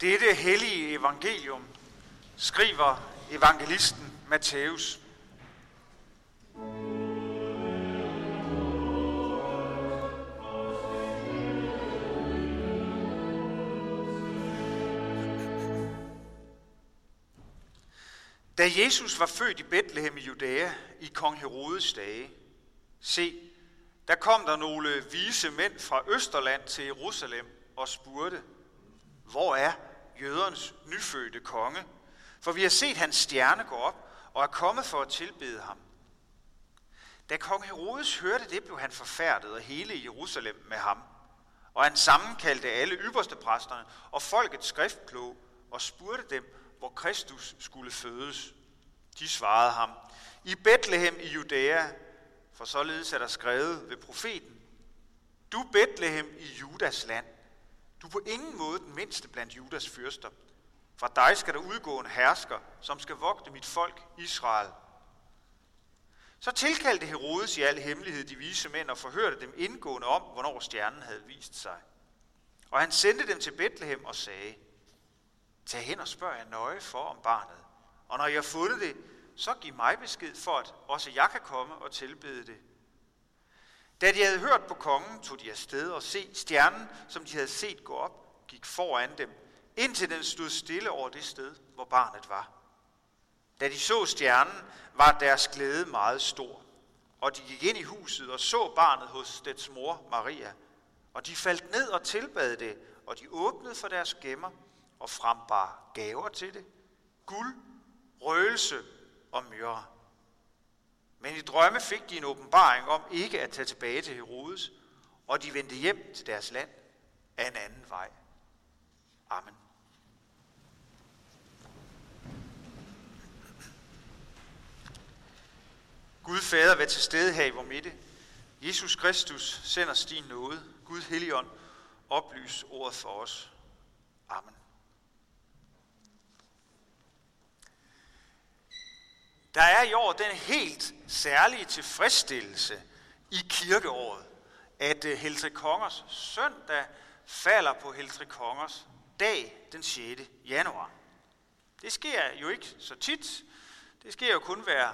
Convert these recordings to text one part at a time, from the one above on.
Dette hellige evangelium skriver evangelisten Matthæus. Da Jesus var født i Bethlehem i Judæa i kong Herodes dage, se, der kom der nogle vise mænd fra Østerland til Jerusalem og spurgte, hvor er jødernes nyfødte konge? For vi har set hans stjerne gå op og er kommet for at tilbede ham. Da kong Herodes hørte det, blev han forfærdet og hele Jerusalem med ham. Og han sammenkaldte alle ypperste præsterne og folkets skriftkloge og spurgte dem, hvor Kristus skulle fødes. De svarede ham, i Bethlehem i Judæa, for således er der skrevet ved profeten, du Bethlehem i Judas land, du er på ingen måde den mindste blandt Judas fyrster. Fra dig skal der udgå en hersker, som skal vogte mit folk Israel. Så tilkaldte Herodes i al hemmelighed de vise mænd og forhørte dem indgående om, hvornår stjernen havde vist sig. Og han sendte dem til Bethlehem og sagde, Tag hen og spørg jer nøje for om barnet. Og når jeg har fundet det, så giv mig besked for, at også jeg kan komme og tilbede det. Da de havde hørt på kongen, tog de afsted og se stjernen, som de havde set gå op, gik foran dem, indtil den stod stille over det sted, hvor barnet var. Da de så stjernen, var deres glæde meget stor, og de gik ind i huset og så barnet hos dets mor Maria. Og de faldt ned og tilbad det, og de åbnede for deres gemmer og frembar gaver til det. Guld, røgelse og myrre. Men i drømme fik de en åbenbaring om ikke at tage tilbage til Herodes, og de vendte hjem til deres land af en anden vej. Amen. Gud Fader, vær til stede her i vor midte. Jesus Kristus sender os din nåde. Gud Helligånd, oplys ordet for os. Amen. Der er i år den helt særlige tilfredsstillelse i kirkeåret, at øh, Heltre Kongers søndag falder på Heltre Kongers dag den 6. januar. Det sker jo ikke så tit. Det sker jo kun hver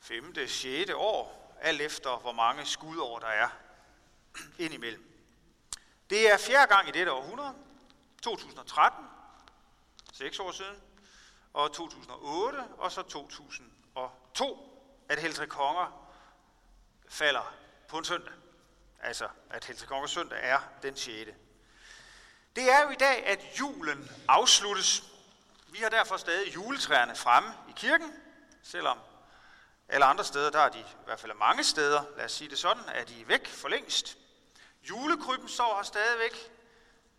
5. 6. år, alt efter hvor mange skudår der er indimellem. Det er fjerde gang i dette århundrede, 2013, seks år siden, og 2008, og så 2002, at Heltre Konger falder på en søndag. Altså, at Heltre Konger søndag er den 6. Det er jo i dag, at julen afsluttes. Vi har derfor stadig juletræerne fremme i kirken, selvom alle andre steder, der er de, i hvert fald mange steder, lad os sige det sådan, er de væk for længst. Julekrybben står her stadigvæk,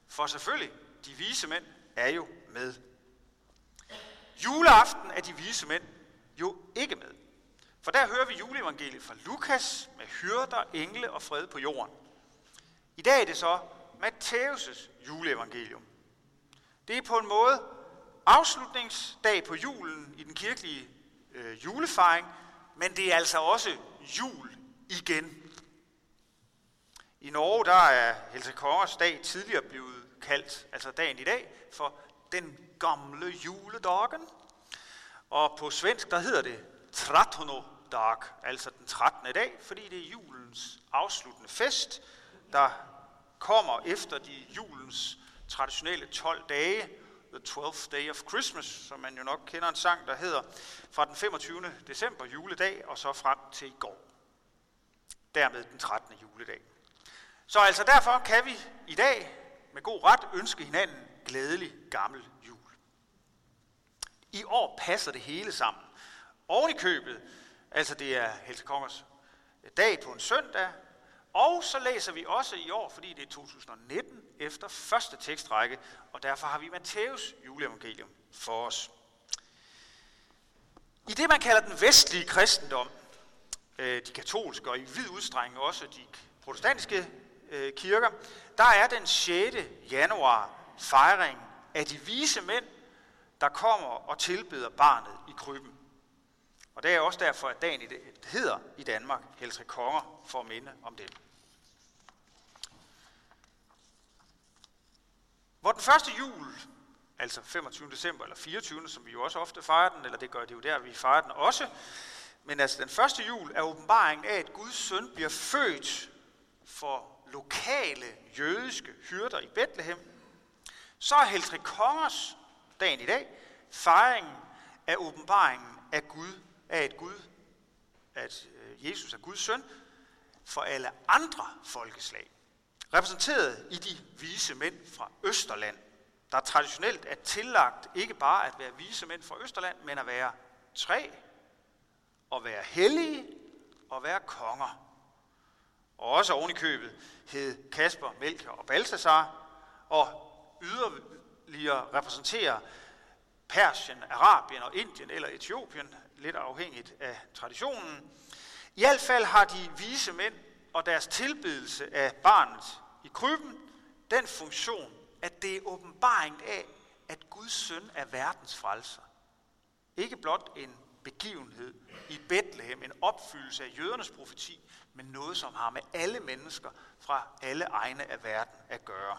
for selvfølgelig, de vise mænd er jo med. Juleaften er de vise mænd jo ikke med. For der hører vi juleevangeliet fra Lukas med hyrder, engle og fred på jorden. I dag er det så Matthæus' juleevangelium. Det er på en måde afslutningsdag på julen i den kirkelige øh, julefejring, men det er altså også jul igen. I Norge der er Helse Kongers dag tidligere blevet kaldt, altså dagen i dag, for den gamle juledagen. Og på svensk, der hedder det Trattono dag, altså den 13. dag, fordi det er julens afsluttende fest, der kommer efter de julens traditionelle 12 dage, The 12th Day of Christmas, som man jo nok kender en sang, der hedder, fra den 25. december juledag og så frem til i går. Dermed den 13. juledag. Så altså derfor kan vi i dag med god ret ønske hinanden glædelig gammel jul. I år passer det hele sammen. Oven i købet, altså det er Helse Kongers dag på en søndag, og så læser vi også i år, fordi det er 2019, efter første tekstrække, og derfor har vi Matthæus juleevangelium for os. I det, man kalder den vestlige kristendom, øh, de katolske og i vid udstrækning også de protestantiske øh, kirker, der er den 6. januar fejring af de vise mænd, der kommer og tilbeder barnet i krybben. Og det er også derfor, at dagen hedder i Danmark Heltre Konger for at minde om dem. Hvor den første jul altså 25. december eller 24. som vi jo også ofte fejrer den, eller det gør det jo der, vi fejrer den også. Men altså den første jul er åbenbaringen af, at Guds søn bliver født for lokale jødiske hyrder i Bethlehem. Så er Heltre Kongers dagen i dag fejringen af åbenbaringen af Gud, af et Gud, at øh, Jesus er Guds søn, for alle andre folkeslag. Repræsenteret i de vise mænd fra Østerland, der traditionelt er tillagt ikke bare at være vise mænd fra Østerland, men at være tre, og være hellige og være konger. Og også oven i købet hed Kasper, Melchior og Balthasar, og yderligere repræsenterer Persien, Arabien og Indien eller Etiopien, lidt afhængigt af traditionen. I hvert fald har de vise mænd og deres tilbedelse af barnet i krybben den funktion, at det er åbenbaring af, at Guds søn er verdens frelser. Ikke blot en begivenhed i Bethlehem, en opfyldelse af jødernes profeti, men noget, som har med alle mennesker fra alle egne af verden at gøre.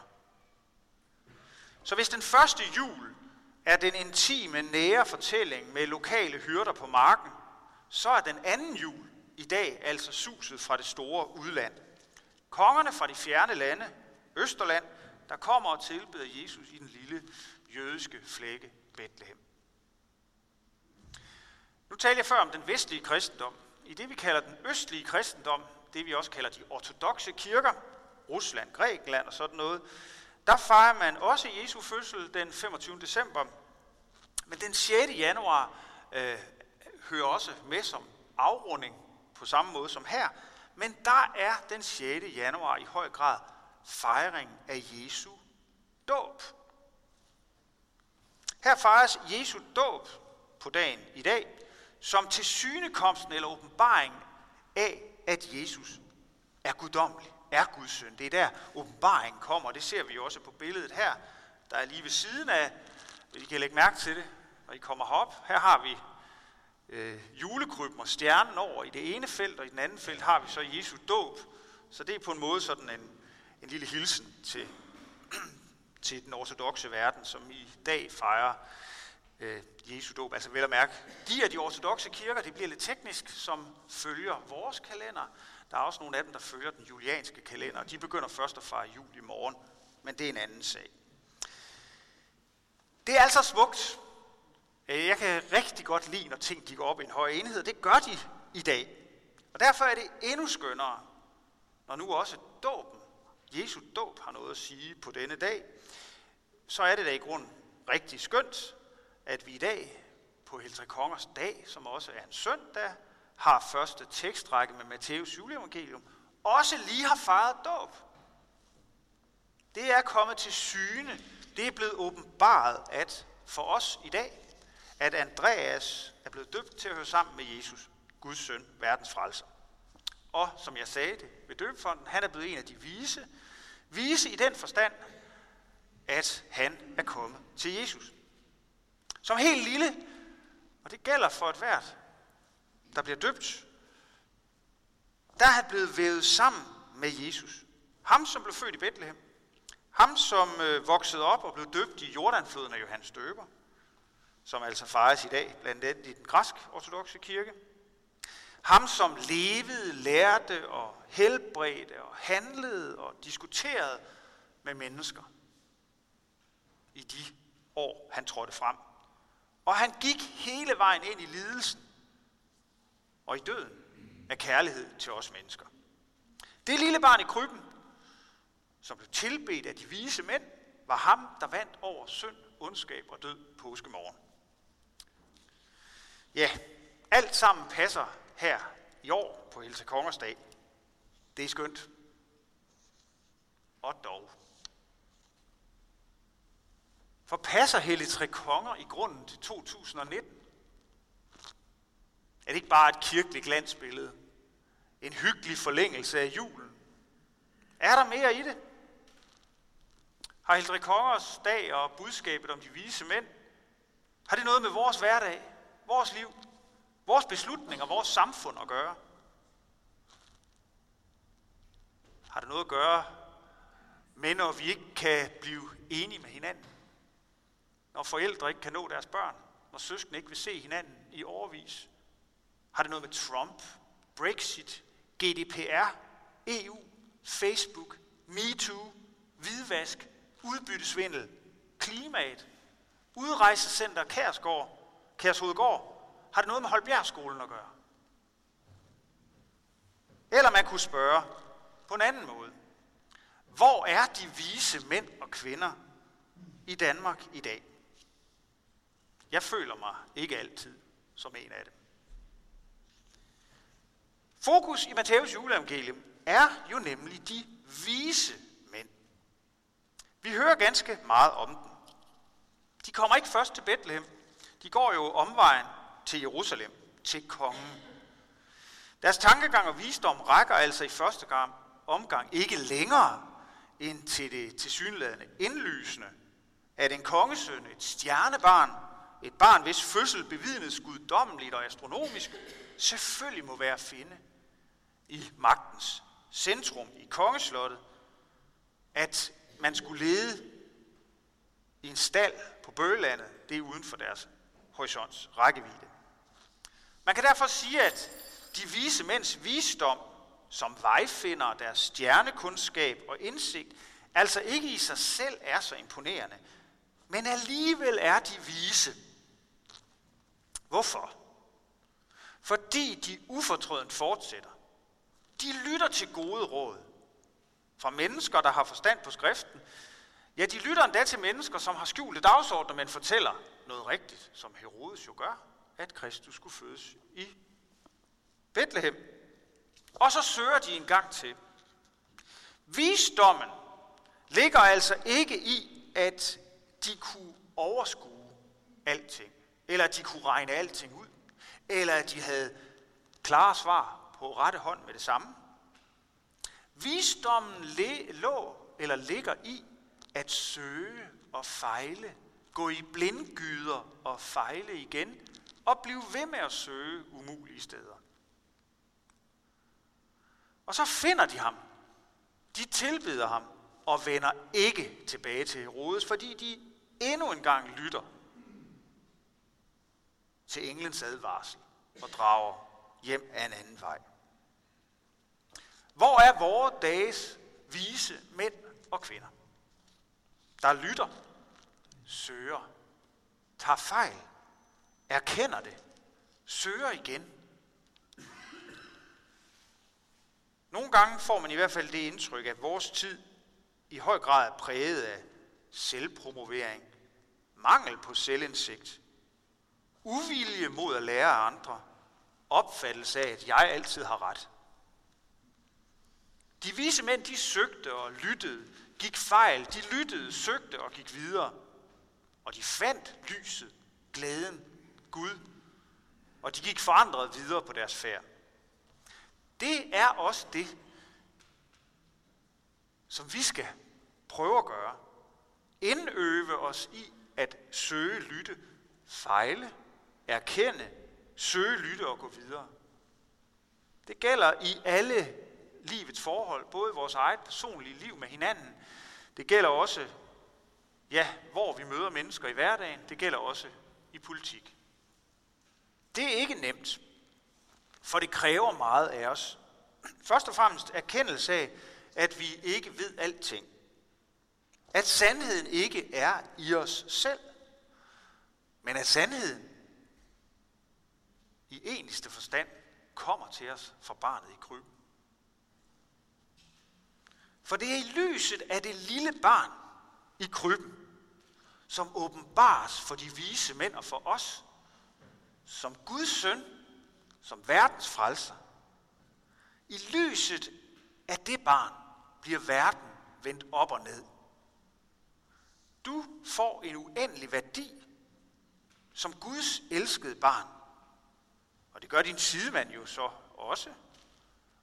Så hvis den første jul er den intime, nære fortælling med lokale hyrder på marken, så er den anden jul i dag altså suset fra det store udland. Kongerne fra de fjerne lande, Østerland, der kommer og tilbeder Jesus i den lille jødiske flække Bethlehem. Nu taler jeg før om den vestlige kristendom. I det vi kalder den østlige kristendom, det vi også kalder de ortodoxe kirker, Rusland, Grækenland og sådan noget, der fejrer man også Jesu fødsel den 25. december. Men den 6. januar øh, hører også med som afrunding på samme måde som her. Men der er den 6. januar i høj grad fejring af Jesu dåb. Her fejres Jesu dåb på dagen i dag, som til synekomsten eller åbenbaring af, at Jesus er guddommelig, er Guds søn. Det er der åbenbaringen kommer, det ser vi jo også på billedet her, der er lige ved siden af, I kan lægge mærke til det, når I kommer herop. Her har vi øh, julekrybben og stjernen over i det ene felt, og i den anden felt har vi så Jesu dåb. Så det er på en måde sådan en, en lille hilsen til, til den ortodoxe verden, som i dag fejrer øh, Jesu dåb. Altså vel at mærke, de er de ortodoxe kirker, det bliver lidt teknisk, som følger vores kalender. Der er også nogle af dem, der følger den julianske kalender, og de begynder først at fejre jul i morgen, men det er en anden sag. Det er altså smukt. Øh, jeg kan rigtig godt lide, når ting de går op i en høj enhed. Det gør de i dag. Og derfor er det endnu skønnere, når nu også dåben, Jesu dåb, har noget at sige på denne dag, så er det da i grund rigtig skønt, at vi i dag på Heltre Kongers dag, som også er en søndag, har første tekstrække med Matteus juleevangelium, også lige har fejret dåb. Det er kommet til syne. Det er blevet åbenbaret at for os i dag, at Andreas er blevet døbt til at høre sammen med Jesus, Guds søn, verdens frelser. Og som jeg sagde det ved døbfonden, han er blevet en af de vise. Vise i den forstand, at han er kommet til Jesus. Som helt lille, og det gælder for et hvert, der bliver døbt, der er han blevet vævet sammen med Jesus. Ham, som blev født i Bethlehem. Ham, som øh, voksede op og blev døbt i Jordanfloden af Johannes Døber, som altså fejres i dag, blandt andet i den græsk-ortodoxe kirke. Ham, som levede, lærte og helbredte og handlede og diskuterede med mennesker i de år, han trådte frem. Og han gik hele vejen ind i lidelsen og i døden af kærlighed til os mennesker. Det lille barn i krybben, som blev tilbedt af de vise mænd, var ham, der vandt over synd, ondskab og død påskemorgen. Ja, alt sammen passer her i år på Helse Kongers dag. Det er skønt. Og dog. For passer Helle Tre Konger i grunden til 2019? Er det ikke bare et kirkeligt glansbillede? En hyggelig forlængelse af julen? Er der mere i det? Har Hildre Kongers dag og budskabet om de vise mænd, har det noget med vores hverdag, vores liv, vores beslutninger, vores samfund at gøre? Har det noget at gøre med, når vi ikke kan blive enige med hinanden? når forældre ikke kan nå deres børn, når søskende ikke vil se hinanden i overvis? Har det noget med Trump, Brexit, GDPR, EU, Facebook, MeToo, hvidvask, udbyttesvindel, klimaet, udrejsecenter Kærsgård, Kærshovedgård, har det noget med Holbjergskolen at gøre? Eller man kunne spørge på en anden måde. Hvor er de vise mænd og kvinder i Danmark i dag? Jeg føler mig ikke altid som en af dem. Fokus i Matthæus juleevangelium er jo nemlig de vise mænd. Vi hører ganske meget om dem. De kommer ikke først til Bethlehem. De går jo omvejen til Jerusalem, til kongen. Deres tankegang og visdom rækker altså i første gang, omgang ikke længere end til det tilsyneladende indlysende, at en kongesøn, et stjernebarn, et barn, hvis fødsel bevidnes guddommeligt og astronomisk, selvfølgelig må være at finde i magtens centrum i kongeslottet, at man skulle lede i en stald på Bøgelandet, det er uden for deres horisonts rækkevidde. Man kan derfor sige, at de vise mænds visdom som vejfinder, deres stjernekundskab og indsigt, altså ikke i sig selv er så imponerende, men alligevel er de vise. Hvorfor? Fordi de ufortrødent fortsætter. De lytter til gode råd fra mennesker, der har forstand på skriften. Ja, de lytter endda til mennesker, som har skjulte dagsordner, men fortæller noget rigtigt, som Herodes jo gør, at Kristus skulle fødes i Bethlehem. Og så søger de en gang til. Visdommen ligger altså ikke i, at de kunne overskue alting, eller at de kunne regne alting ud, eller at de havde klare svar på rette hånd med det samme. Visdommen lå eller ligger i at søge og fejle, gå i blindgyder og fejle igen, og blive ved med at søge umulige steder. Og så finder de ham. De tilbeder ham og vender ikke tilbage til Herodes, fordi de endnu en gang lytter til englens advarsel og drager hjem af en anden vej. Hvor er vores dages vise mænd og kvinder? Der lytter, søger, tager fejl, erkender det, søger igen Nogle gange får man i hvert fald det indtryk, at vores tid i høj grad er præget af selvpromovering, mangel på selvindsigt, uvilje mod at lære af andre, opfattelse af, at jeg altid har ret. De vise mænd, de søgte og lyttede, gik fejl, de lyttede, søgte og gik videre. Og de fandt lyset, glæden, Gud, og de gik forandret videre på deres færd. Det er også det, som vi skal prøve at gøre. Indøve os i at søge, lytte, fejle, erkende, søge, lytte og gå videre. Det gælder i alle livets forhold, både vores eget personlige liv med hinanden. Det gælder også, ja, hvor vi møder mennesker i hverdagen. Det gælder også i politik. Det er ikke nemt. For det kræver meget af os. Først og fremmest erkendelse af, at vi ikke ved alting. At sandheden ikke er i os selv, men at sandheden i eneste forstand kommer til os fra barnet i krybben. For det er i lyset af det lille barn i krybben, som åbenbares for de vise mænd og for os, som Guds søn som verdens frelser. I lyset af det barn bliver verden vendt op og ned. Du får en uendelig værdi som Guds elskede barn. Og det gør din sidemand jo så også.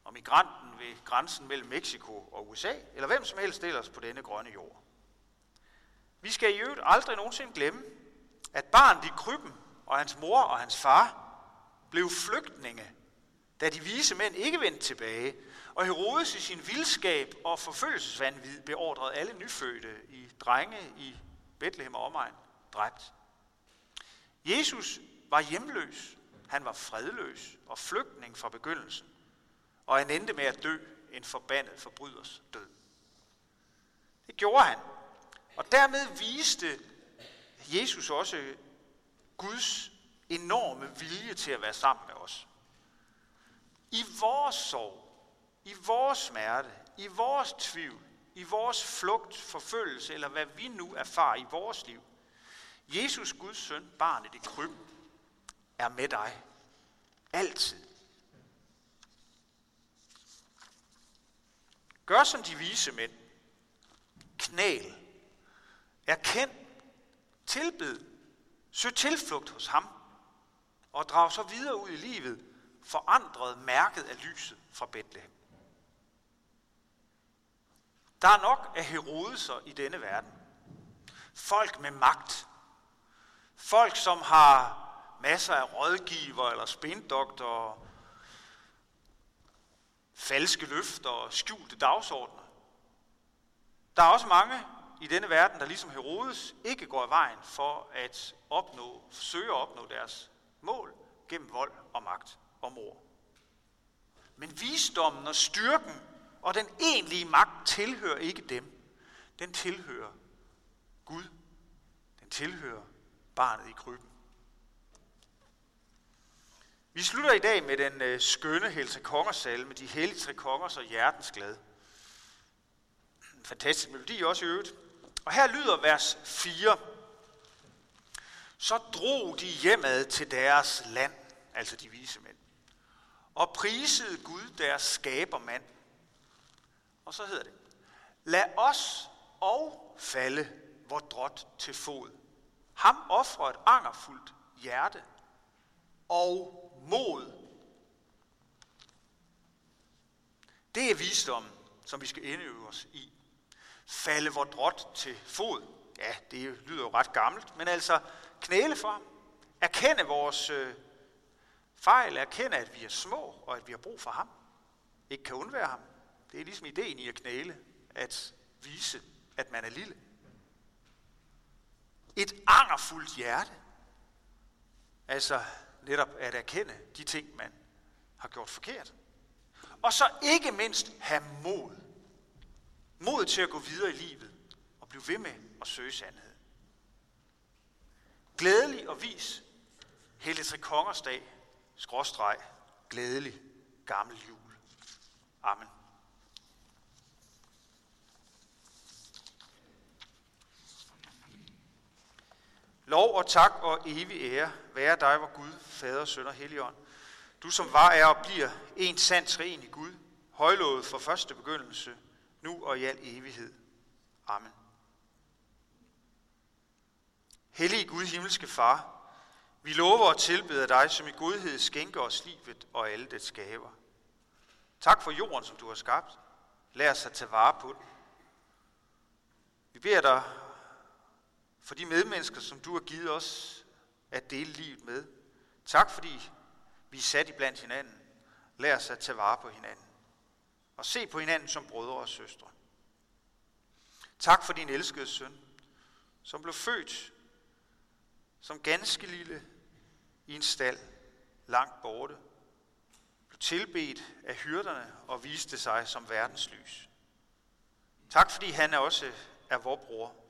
Og migranten ved grænsen mellem Mexico og USA, eller hvem som helst ellers på denne grønne jord. Vi skal i øvrigt aldrig nogensinde glemme, at barnet i krybben og hans mor og hans far blev flygtninge, da de vise mænd ikke vendte tilbage, og Herodes i sin vildskab og forfølgelsesvandvid beordrede alle nyfødte i drenge i Bethlehem og omegn dræbt. Jesus var hjemløs, han var fredløs og flygtning fra begyndelsen, og han endte med at dø en forbandet forbryders død. Det gjorde han. Og dermed viste Jesus også Guds enorme vilje til at være sammen med os. I vores sorg, i vores smerte, i vores tvivl, i vores flugt, forfølgelse, eller hvad vi nu erfarer i vores liv. Jesus, Guds søn, barnet i krybben, er med dig. Altid. Gør som de vise mænd. Knæl. Erkend. Tilbed. Søg tilflugt hos ham. Og drag så videre ud i livet, forandret mærket af lyset fra Bethlehem. Der er nok af herodeser i denne verden. Folk med magt. Folk, som har masser af rådgiver eller spindoktorer, falske løfter og skjulte dagsordner. Der er også mange i denne verden, der ligesom Herodes ikke går i vejen for at opnå, forsøge at opnå deres mål gennem vold og magt og mor. Men visdommen og styrken og den egentlige magt tilhører ikke dem. Den tilhører Gud. Den tilhører barnet i krybben. Vi slutter i dag med den øh, skønne Helse Kongersalme, de hellige tre kongers og hjertens glade. En fantastisk melodi også i øvrigt. Og her lyder vers 4. Så drog de hjemad til deres land, altså de vise mænd, og prisede Gud deres skabermand. Og så hedder det, lad os og falde vor drot til fod. Ham offrer et angerfuldt hjerte og mod. Det er visdom, som vi skal indøve os i. Falde vor drot til fod. Ja, det lyder jo ret gammelt, men altså knæle for ham. Erkende vores øh, fejl, erkende, at vi er små, og at vi har brug for ham. Ikke kan undvære ham. Det er ligesom ideen i at knæle, at vise, at man er lille. Et angerfuldt hjerte. Altså, netop at erkende de ting, man har gjort forkert. Og så ikke mindst have mod. Mod til at gå videre i livet og blive ved med at søge sandhed. Glædelig og vis Helle Tre Kongers dag, skråstreg, glædelig gammel jul. Amen. Lov og tak og evig ære være dig, hvor Gud, Fader, Søn og Helligånd. Du som var, er og bliver en sand træen i Gud, højlovet fra første begyndelse, nu og i al evighed. Amen. Hellige Gud, himmelske Far, vi lover og tilbeder dig, som i godhed skænker os livet og alle dets gaver. Tak for jorden, som du har skabt. Lad os at tage vare på den. Vi beder dig for de medmennesker, som du har givet os at dele livet med. Tak fordi vi er sat i blandt hinanden. Lad os at tage vare på hinanden. Og se på hinanden som brødre og søstre. Tak for din elskede søn, som blev født som ganske lille i en stald langt borte. Blev tilbedt af hyrderne og viste sig som verdens lys. Tak fordi han også er vor bror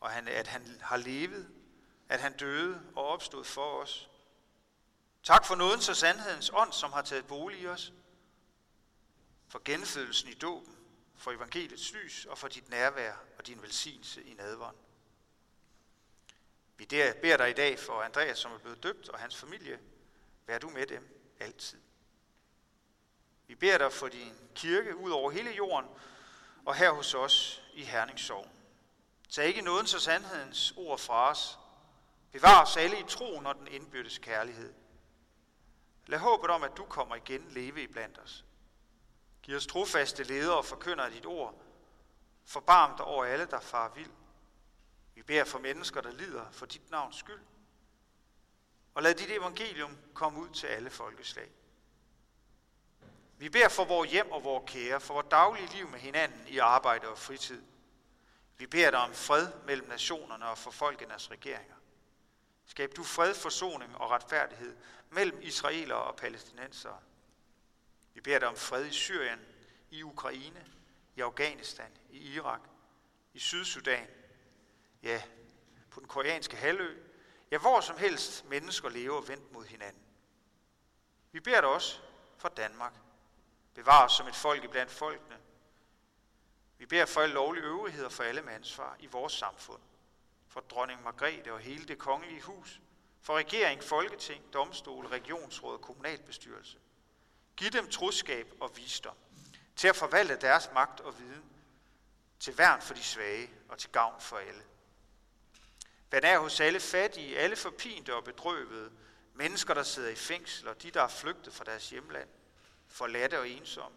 og han, at han har levet, at han døde og opstod for os. Tak for nådens og sandhedens ånd, som har taget bolig i os, for genfødelsen i dåben, for evangeliets lys og for dit nærvær og din velsignelse i nadvånd. Vi der beder dig i dag for Andreas, som er blevet døbt, og hans familie. Vær du med dem altid. Vi beder dig for din kirke ud over hele jorden, og her hos os i Herningssorgen. Tag ikke nådens og sandhedens ord fra os. Bevar os alle i troen og den indbyrdes kærlighed. Lad håbet om, at du kommer igen leve i blandt os. Giv os trofaste ledere og forkynder dit ord. Forbarm dig over alle, der far vild. Vi beder for mennesker, der lider for dit navns skyld. Og lad dit evangelium komme ud til alle folkeslag. Vi beder for vores hjem og vores kære, for vores daglige liv med hinanden i arbejde og fritid – vi beder dig om fred mellem nationerne og for folkenes regeringer. Skab du fred, forsoning og retfærdighed mellem israelere og palæstinensere. Vi beder dig om fred i Syrien, i Ukraine, i Afghanistan, i Irak, i Sydsudan, ja, på den koreanske halvø, ja, hvor som helst mennesker lever vendt mod hinanden. Vi beder dig også for Danmark. Bevar os som et folk iblandt folkene. Vi beder for alle lovlige øvrigheder for alle med ansvar i vores samfund. For dronning Margrethe og hele det kongelige hus. For regering, folketing, domstol, regionsråd og kommunalbestyrelse. Giv dem troskab og visdom til at forvalte deres magt og viden til værn for de svage og til gavn for alle. Vær nær hos alle fattige, alle forpinte og bedrøvede, mennesker, der sidder i fængsel, og de, der er flygtet fra deres hjemland, forladte og ensomme,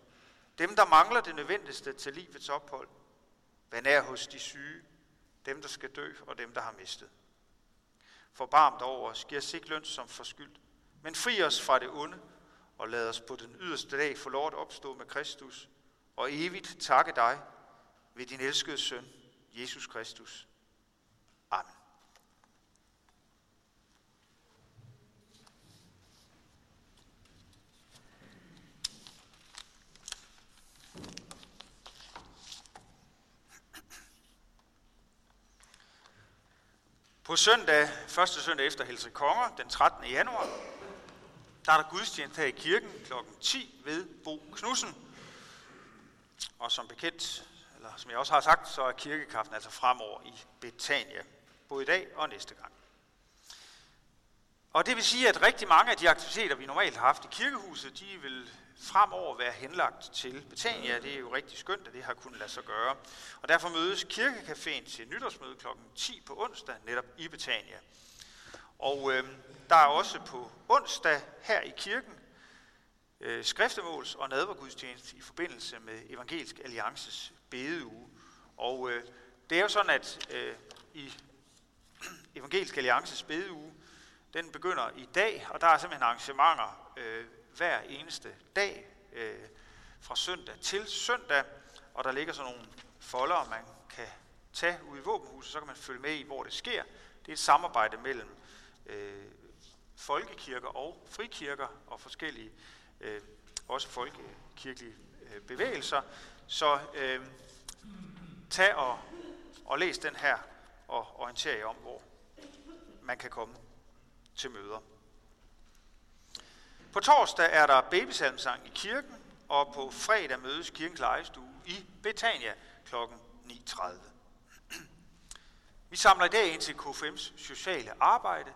dem, der mangler det nødvendigste til livets ophold. Vær nær hos de syge, dem, der skal dø, og dem, der har mistet. Forbarmt over os, giv os ikke løn som forskyldt, men fri os fra det onde, og lad os på den yderste dag få lov at opstå med Kristus, og evigt takke dig ved din elskede søn, Jesus Kristus. Amen. På søndag, første søndag efter Helse Konger, den 13. januar, der er der gudstjeneste her i kirken kl. 10 ved Bo Knudsen. Og som bekendt, eller som jeg også har sagt, så er kirkekaften altså fremover i Betania, både i dag og næste gang. Og det vil sige, at rigtig mange af de aktiviteter, vi normalt har haft i kirkehuset, de vil fremover være henlagt til Betania. Det er jo rigtig skønt, at det har kunnet lade sig gøre. Og derfor mødes Kirkecaféen til nytårsmøde kl. 10 på onsdag netop i Betania. Og øh, der er også på onsdag her i kirken øh, skriftemåls- og nadvergudstjeneste i forbindelse med Evangelisk Alliances bedeuge. Og øh, det er jo sådan, at øh, i Evangelisk Alliances bedeuge, den begynder i dag, og der er simpelthen arrangementer øh, hver eneste dag øh, fra søndag til søndag, og der ligger sådan nogle folder, man kan tage ud i våbenhuset, så kan man følge med i, hvor det sker. Det er et samarbejde mellem øh, folkekirker og frikirker og forskellige, øh, også folkekirkelige øh, bevægelser. Så øh, tag og, og læs den her og orienter jer om, hvor man kan komme til møder. På torsdag er der babysalmsang i kirken, og på fredag mødes kirkens lejestue i Betania kl. 9.30. Vi samler i dag ind til KFM's sociale arbejde,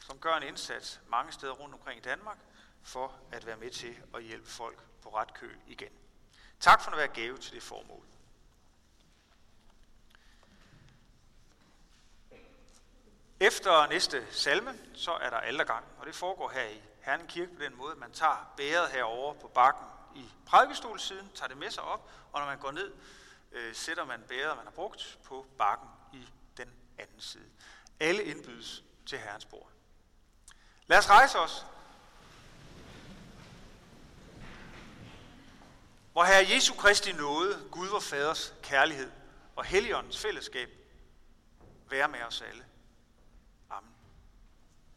som gør en indsats mange steder rundt omkring i Danmark, for at være med til at hjælpe folk på ret køl igen. Tak for at være gave til det formål. Efter næste salme, så er der aldergang, og det foregår her i Herning Kirke på den måde, at man tager bæret herover på bakken i prædikestolsiden, tager det med sig op, og når man går ned, øh, sætter man bæret, man har brugt, på bakken i den anden side. Alle indbydes til Herrens bord. Lad os rejse os. Hvor Herre Jesu Kristi nåde, Gud vor Faders kærlighed og Helligåndens fællesskab være med os alle